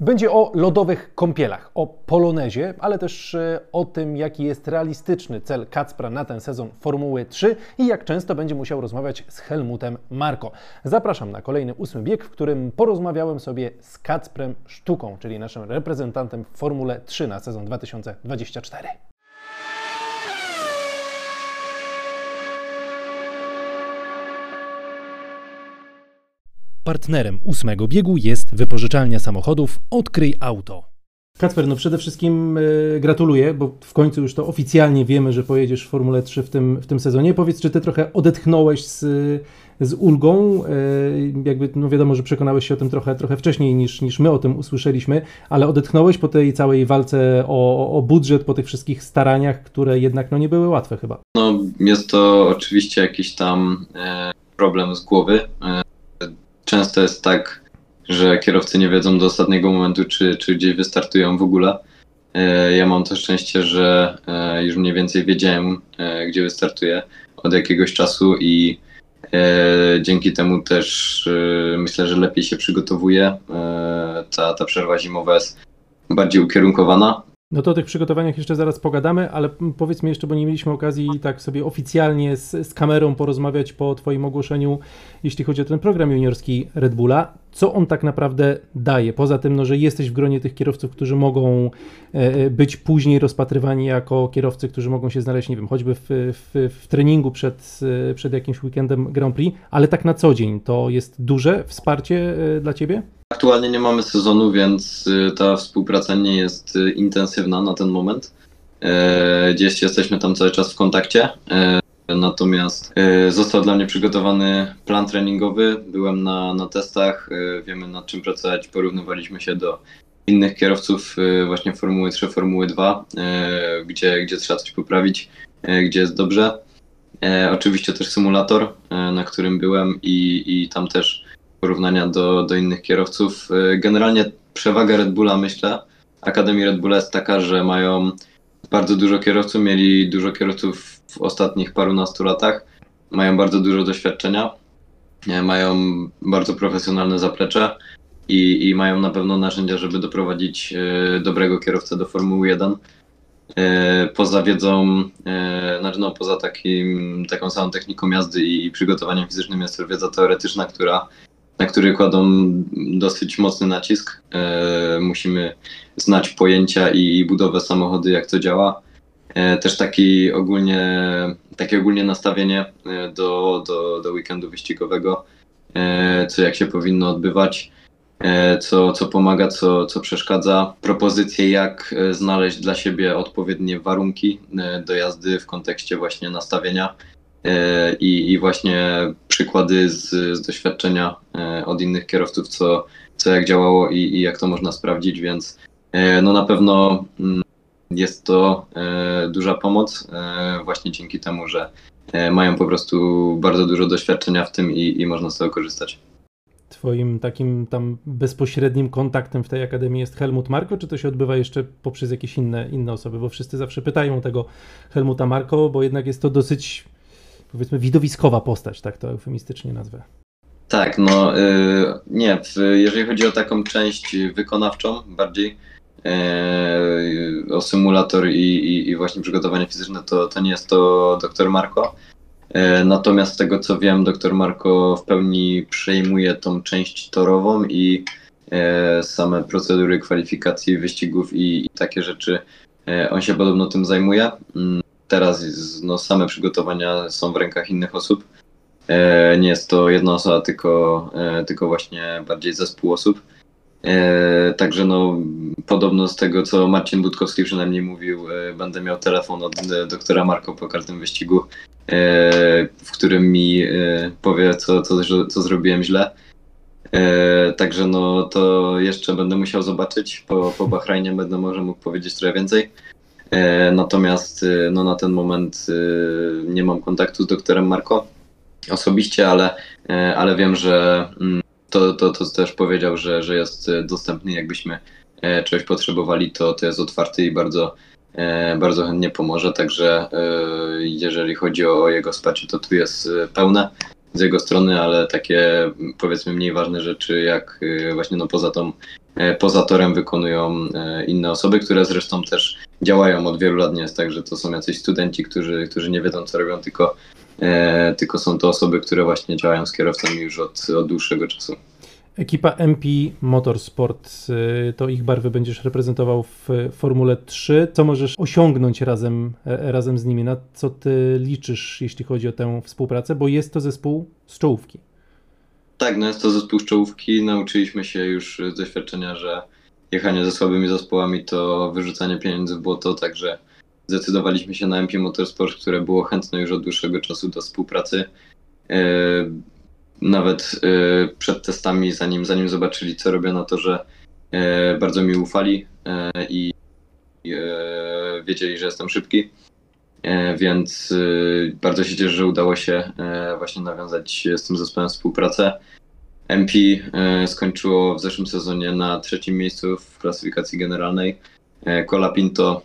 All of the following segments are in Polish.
Będzie o lodowych kąpielach, o polonezie, ale też e, o tym, jaki jest realistyczny cel Kacpra na ten sezon Formuły 3 i jak często będzie musiał rozmawiać z Helmutem Marko. Zapraszam na kolejny ósmy bieg, w którym porozmawiałem sobie z Kacprem Sztuką, czyli naszym reprezentantem w Formule 3 na sezon 2024. Partnerem ósmego biegu jest wypożyczalnia samochodów Odkryj Auto. Kacper, no przede wszystkim y, gratuluję, bo w końcu już to oficjalnie wiemy, że pojedziesz w Formule 3 w tym, w tym sezonie. Powiedz, czy ty trochę odetchnąłeś z, z ulgą? Y, jakby, no wiadomo, że przekonałeś się o tym trochę, trochę wcześniej niż, niż my o tym usłyszeliśmy, ale odetchnąłeś po tej całej walce o, o budżet, po tych wszystkich staraniach, które jednak no, nie były łatwe chyba. No, jest to oczywiście jakiś tam e, problem z głowy. Często jest tak, że kierowcy nie wiedzą do ostatniego momentu, czy, czy gdzieś wystartują w ogóle. E, ja mam to szczęście, że e, już mniej więcej wiedziałem, e, gdzie wystartuję od jakiegoś czasu i dzięki temu też myślę, że lepiej się przygotowuję. Ta, ta przerwa zimowa jest bardziej ukierunkowana. No to o tych przygotowaniach jeszcze zaraz pogadamy, ale powiedz mi jeszcze, bo nie mieliśmy okazji tak sobie oficjalnie z, z kamerą porozmawiać po Twoim ogłoszeniu, jeśli chodzi o ten program juniorski Red Bulla. Co on tak naprawdę daje? Poza tym, no, że jesteś w gronie tych kierowców, którzy mogą e, e, być później rozpatrywani jako kierowcy, którzy mogą się znaleźć, nie wiem, choćby w, w, w treningu przed, e, przed jakimś weekendem Grand Prix, ale tak na co dzień to jest duże wsparcie dla Ciebie? Aktualnie nie mamy sezonu, więc ta współpraca nie jest intensywna na ten moment. Gdzieś jesteśmy tam cały czas w kontakcie. E, natomiast e, został dla mnie przygotowany plan treningowy. Byłem na, na testach, wiemy nad czym pracować. Porównywaliśmy się do innych kierowców właśnie Formuły 3, Formuły 2, gdzie, gdzie trzeba coś poprawić, gdzie jest dobrze. Oczywiście też symulator, na którym byłem i, i tam też porównania do, do innych kierowców. Generalnie przewaga Red Bulla, myślę, Akademii Red Bulla jest taka, że mają bardzo dużo kierowców, mieli dużo kierowców w ostatnich parunastu latach, mają bardzo dużo doświadczenia, mają bardzo profesjonalne zaplecze i, i mają na pewno narzędzia, żeby doprowadzić y, dobrego kierowcę do Formuły 1. Y, poza wiedzą, znaczy no, poza takim, taką samą techniką jazdy i przygotowaniem fizycznym jest to wiedza teoretyczna, która na który kładą dosyć mocny nacisk. E, musimy znać pojęcia i budowę samochody, jak to działa. E, też taki ogólnie, takie ogólnie nastawienie e, do, do, do weekendu wyścigowego, co jak się powinno odbywać, co, co pomaga, co, co przeszkadza. Propozycje, jak znaleźć dla siebie odpowiednie warunki do jazdy w kontekście właśnie nastawienia E, i, i właśnie przykłady z, z doświadczenia e, od innych kierowców, co, co jak działało i, i jak to można sprawdzić, więc e, no na pewno mm, jest to duża pomoc właśnie dzięki temu, że mają po prostu bardzo dużo doświadczenia w tym i, i można z tego korzystać. Twoim takim tam bezpośrednim kontaktem w tej akademii jest Helmut Marko, czy to się odbywa jeszcze poprzez jakieś inne, inne osoby? Bo wszyscy zawsze pytają tego Helmuta Marko, bo jednak jest to dosyć powiedzmy widowiskowa postać, tak to eufemistycznie nazwę. Tak, no nie, jeżeli chodzi o taką część wykonawczą bardziej, o symulator i, i, i, właśnie przygotowanie fizyczne, to, to nie jest to dr Marko. Yy, natomiast z tego co wiem, dr Marko w pełni przejmuje tą część torową i yy, same procedury kwalifikacji, wyścigów i, i takie rzeczy. On się podobno tym zajmuje. Mm, teraz no, same przygotowania są w rękach innych osób. E, nie jest to jedna osoba, tylko, e, tylko właśnie bardziej zespół osób. E, także no, podobno z tego, co Marcin Budkowski przynajmniej mówił, będę miał telefon od doktora Marko po każdym wyścigu, w którym mi powie, co, co, co zrobiłem źle. Także no, to jeszcze będę musiał zobaczyć. Po, po Bahrajnie będę może mógł powiedzieć trochę więcej. E, natomiast e, no, na ten moment e, nie mam kontaktu z doktorem Marko osobiście, ale, ale wiem, że mm, to, to, to też powiedział, że, że jest dostępny. Jakbyśmy czegoś potrzebowali, to, to jest otwarty i bardzo, bardzo chętnie pomoże. Także jeżeli chodzi o jego wsparcie, to tu jest pełne z jego strony, ale takie powiedzmy mniej ważne rzeczy, jak właśnie no poza tą poza torem wykonują inne osoby, które zresztą też działają od wielu lat. Nie jest tak, że to są jacyś studenci, którzy, którzy nie wiedzą, co robią, tylko, tylko są to osoby, które właśnie działają z kierowcami już od, od dłuższego czasu. Ekipa MP Motorsport, y, to ich barwy będziesz reprezentował w Formule 3. Co możesz osiągnąć razem, e, razem z nimi? Na co ty liczysz, jeśli chodzi o tę współpracę? Bo jest to zespół z czołówki. Tak, no jest to zespół z czołówki. Nauczyliśmy się już z doświadczenia, że jechanie ze słabymi zespołami to wyrzucanie pieniędzy w błoto, także zdecydowaliśmy się na MP Motorsport, które było chętne już od dłuższego czasu do współpracy. E, nawet e, przed testami, zanim, zanim zobaczyli, co robię na to, że e, bardzo mi ufali i wiedzieli, że jestem szybki. Więc bardzo się cieszę, że udało się właśnie nawiązać z tym zespołem współpracę. MP skończyło w zeszłym sezonie na trzecim miejscu w klasyfikacji generalnej. Cola Pinto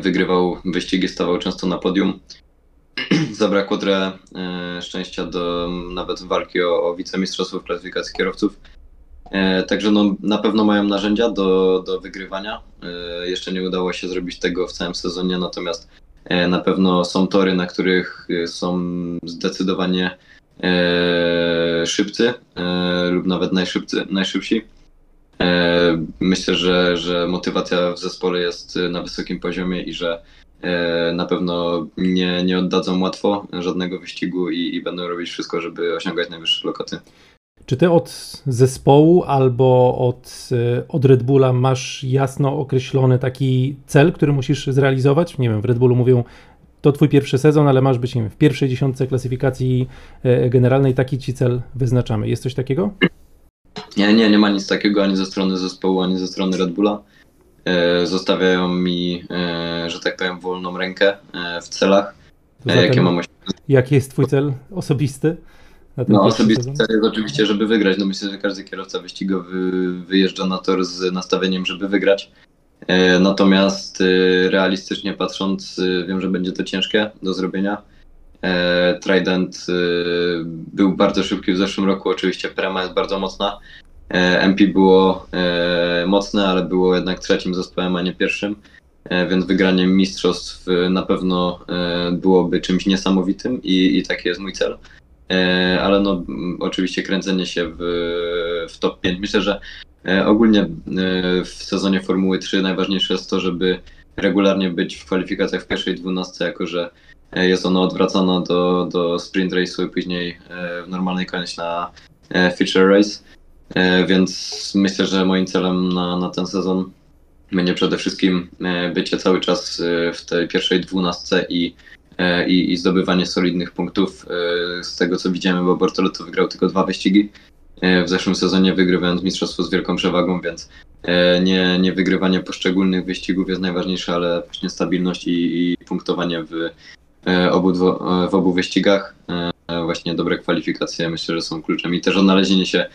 wygrywał wyścigi, stawał często na podium. zabrakło trochę e, szczęścia do nawet walki o, o wicemistrzostwo w klasyfikacji kierowców. E, także no, na pewno mają narzędzia do, do wygrywania. E, jeszcze nie udało się zrobić tego w całym sezonie, natomiast e, na pewno są tory, na których e, są zdecydowanie e, szybcy lub nawet najszybcy, najszybsi. Myślę, że, że motywacja w zespole jest na wysokim poziomie i że E, na pewno nie, nie oddadzą łatwo żadnego wyścigu i, i będą robić wszystko, żeby osiągać najwyższe lokaty. Czy ty od zespołu albo od, e, od Red Bulla masz jasno określony taki cel, który musisz zrealizować? Nie wiem, w Red Bullu mówią, to twój pierwszy sezon, ale masz być nie wiem, w pierwszej dziesiątce klasyfikacji e, generalnej, taki ci cel wyznaczamy. Jest coś takiego? Nie, nie, nie ma nic takiego ani ze strony zespołu, ani ze strony Red Bulla. E, zostawiają mi, e, że tak powiem, wolną rękę e, w celach, Zatem, jakie mam Jaki jest twój cel osobisty? No, osobisty sezon? cel jest oczywiście, żeby wygrać. No myślę, że każdy kierowca wyścigowy wyjeżdża na tor z nastawieniem, żeby wygrać. Natomiast realistycznie patrząc, wiem, że będzie to ciężkie do zrobienia. Trident był bardzo szybki w zeszłym roku, oczywiście Prema jest bardzo mocna, E, MP było e, mocne, ale było jednak trzecim zespołem, a nie pierwszym, e, więc wygranie mistrzostw na pewno byłoby czymś niesamowitym i, i taki jest mój cel. Ale no, oczywiście kręcenie się w, w top 5. Myślę, że ogólnie w sezonie Formuły 3 najważniejsze jest to, żeby regularnie być w kwalifikacjach w pierwszej dwunastce, jako że jest ona odwracana do, do sprint race'u i później w normalnej kolejności na feature race. E, więc myślę, że moim celem na, na ten sezon będzie przede wszystkim e, bycie cały czas e, w tej pierwszej dwunastce i, i, i zdobywanie solidnych punktów. Z tego co widziałem, bo Bortoletto wygrał tylko dwa wyścigi w zeszłym sezonie, wygrywając mistrzostwo z wielką przewagą, więc nie, nie wygrywanie poszczególnych wyścigów jest najważniejsze, ale właśnie stabilność i, i punktowanie w obu, w obu wyścigach. Właśnie dobre kwalifikacje myślę, że są kluczem i też odnalezienie się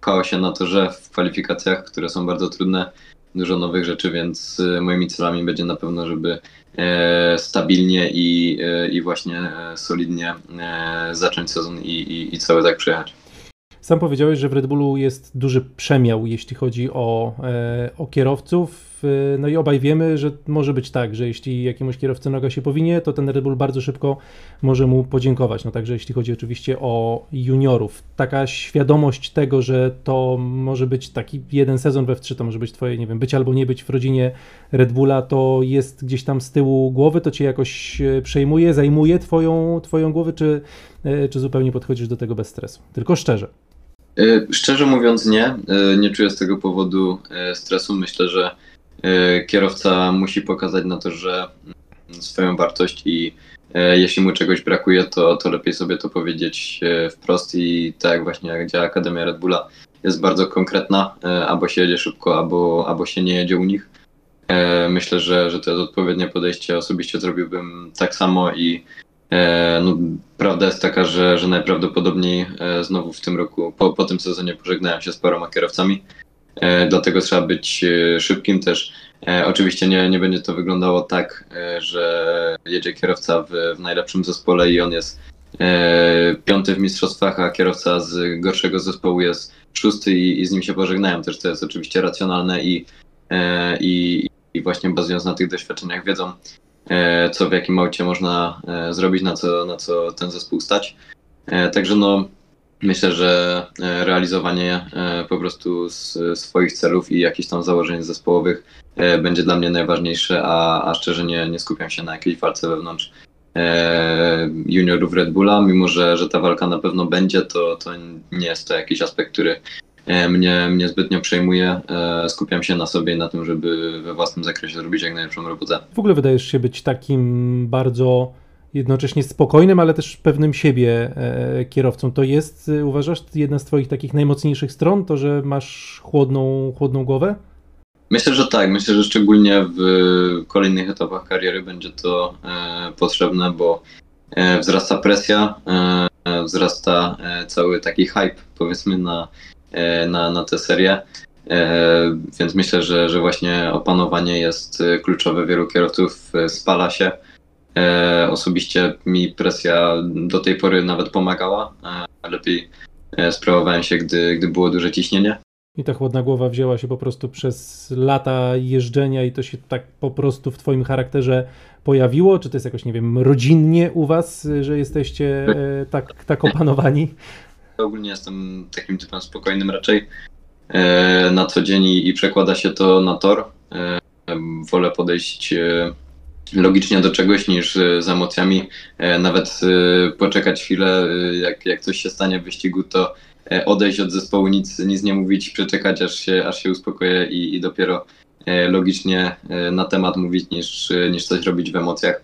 pchało się na to, że w kwalifikacjach, które są bardzo trudne, dużo nowych rzeczy, więc moimi celami będzie na pewno, żeby e, stabilnie i, e, i właśnie e, solidnie zacząć sezon i, i, i cały tak przejechać. Sam powiedziałeś, że w Red Bullu jest duży przemiał, jeśli chodzi o, o kierowców. No i obaj wiemy, że może być tak, że jeśli jakiemuś kierowcy noga się powinie, to ten Red Bull bardzo szybko może mu podziękować. No także jeśli chodzi oczywiście o juniorów. Taka świadomość tego, że to może być taki jeden sezon we w3, to może być twoje, nie wiem, być albo nie być w rodzinie Red Bulla, to jest gdzieś tam z tyłu głowy, to cię jakoś e, przejmuje, zajmuje twoją, twoją głowę, czy, e, czy zupełnie podchodzisz do tego bez stresu? Tylko szczerze. E, szczerze mówiąc nie, nie czuję z tego powodu stresu. Myślę, że E, kierowca musi pokazać na to, że mm, swoją wartość i e, jeśli mu czegoś brakuje, to, to lepiej sobie to powiedzieć e, wprost i tak właśnie jak działa Akademia Red Bulla jest bardzo konkretna, albo się jedzie szybko, albo, albo się nie jedzie u nich. Myślę, że, że to jest odpowiednie podejście. Osobiście zrobiłbym tak samo i no, prawda jest taka, że, że najprawdopodobniej znowu w tym roku, po, po tym sezonie pożegnałem się z paroma kierowcami. E, dlatego trzeba być e, szybkim też. E, oczywiście nie, nie będzie to wyglądało tak, że jedzie kierowca w, w najlepszym zespole i on jest piąty w mistrzostwach, a kierowca z gorszego zespołu jest szósty i, i z nim się pożegnałem. Też to jest oczywiście racjonalne i, i, i właśnie bazując na tych doświadczeniach wiedzą, co w jakim aucie można zrobić, na co, na co ten zespół stać. Także no, myślę, że e, realizowanie e, po prostu swoich celów i jakichś tam założeń zespołowych e, będzie dla mnie najważniejsze, a, a szczerze nie, nie skupiam się na jakiejś walce wewnątrz juniorów Red Bulla, mimo że, że ta walka na pewno będzie, to, to nie jest to jakiś aspekt, który mnie, mnie zbytnio przejmuje. Skupiam się na sobie i na tym, żeby we własnym zakresie zrobić jak najlepszą robotę. W ogóle wydajesz się być takim bardzo jednocześnie spokojnym, ale też pewnym siebie e, kierowcą. To jest, e, uważasz, jedna z Twoich takich najmocniejszych stron, to, że masz chłodną, chłodną głowę? Myślę, że tak. Myślę, że szczególnie w kolejnych etapach kariery będzie to e, potrzebne, bo e, wzrasta presja, e, wzrasta e, cały taki hype, powiedzmy, na, na, na tę serię. Więc myślę, że, że właśnie opanowanie jest kluczowe. Wielu kierowców spala się. E, osobiście mi presja do tej pory nawet pomagała. E, lepiej e, sprawowałem się, gdy, gdy było duże ciśnienie. I ta chłodna głowa wzięła się po prostu przez lata jeżdżenia i to się tak po prostu w Twoim charakterze pojawiło? Czy to jest jakoś, nie wiem, rodzinnie u Was, że jesteście tak, tak opanowani? Ogólnie jestem takim typem spokojnym raczej na co dzień i, przekłada się to na tor. Wolę podejść logicznie do czegoś niż e, z emocjami. E, nawet e, poczekać chwilę, jak, jak coś się stanie w wyścigu, to odejść od zespołu, nic, nic nie mówić, przeczekać aż się, aż się uspokoję i, i dopiero logicznie na temat mówić niż, niż coś robić w emocjach.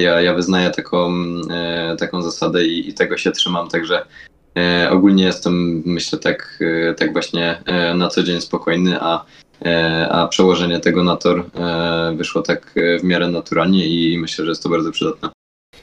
Ja, ja wyznaję taką, taką zasadę i, i tego się trzymam, także ogólnie jestem, myślę, tak, tak właśnie na co dzień spokojny, a, a przełożenie tego na tor e, wyszło tak e, w miarę naturalnie i myślę, że jest to bardzo przydatne.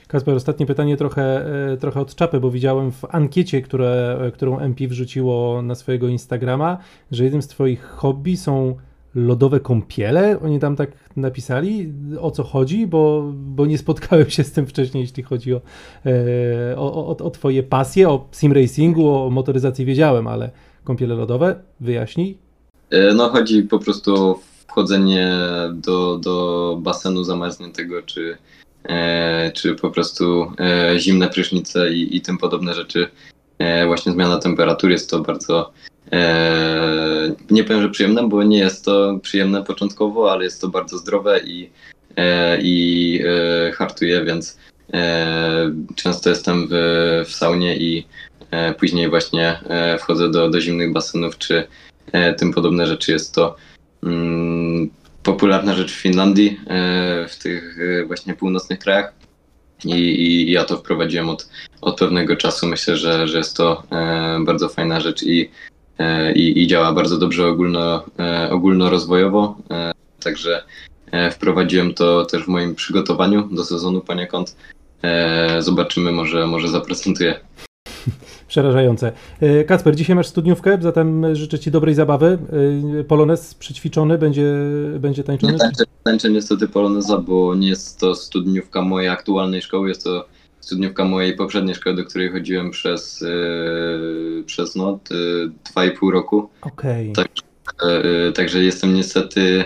Kasper, ostatnie pytanie trochę, e, trochę od czapy, bo widziałem w ankiecie, które, e, którą MP wrzuciło na swojego Instagrama, że jednym z Twoich hobby są lodowe kąpiele. Oni tam tak napisali, o co chodzi, bo, bo nie spotkałem się z tym wcześniej, jeśli chodzi o, e, o, o, o Twoje pasje, o sim racingu, o motoryzacji wiedziałem, ale kąpiele lodowe, wyjaśnij. E, No chodzi po prostu o wchodzenie do, do basenu zamarzniętego, czy, e, czy po prostu e, zimne prysznice i, i tym podobne rzeczy. E, właśnie zmiana temperatury jest to bardzo, e, nie powiem, że przyjemne, bo nie jest to przyjemne początkowo, ale jest to bardzo zdrowe i, e, i hartuje, więc często jestem w, w saunie i później właśnie wchodzę do, do zimnych basenów, czy tym podobne rzeczy. Jest to mm, popularna rzecz w Finlandii, e, w tych e, właśnie północnych krajach. I, I ja to wprowadziłem od, od pewnego czasu. Myślę, że, że jest to e, bardzo fajna rzecz i, e, i, i działa bardzo dobrze ogólno, e, ogólnorozwojowo. E, także e, wprowadziłem to też w moim przygotowaniu do sezonu poniekąd. E, zobaczymy, może, może zaprezentuję. Przerażające. E, Kacper, dzisiaj masz studniówkę, zatem życzę Ci dobrej zabawy. E, Polonez przećwiczony, będzie, będzie tańczony? Nie tańczę, tańczę niestety poloneza, bo nie jest to studniówka mojej aktualnej szkoły, jest to studniówka mojej poprzedniej szkoły, do której chodziłem przez, yy, przez no, yy, dwa i pół roku. Okej. Tak. Yy, także jestem niestety,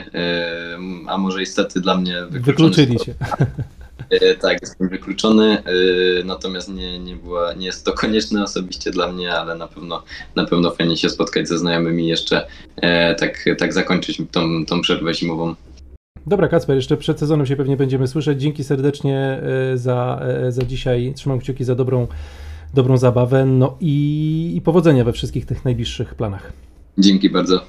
a może istety dla mnie wykluczony. Wykluczyli Cię. Yy, tak, jestem wykluczony, yy, natomiast nie, nie, była, nie jest to konieczne osobiście dla mnie, ale na pewno, na pewno fajnie się spotkać ze znajomymi i jeszcze yy, tak, tak zakończyć tą, tą przerwę zimową. Dobra, Kacper, jeszcze przed sezonem się pewnie będziemy słyszeć. Dzięki serdecznie e, za, e, za dzisiaj. Trzymam kciuki za dobrą, dobrą zabawę. No i, i powodzenia we wszystkich tych najbliższych planach. Dzięki bardzo.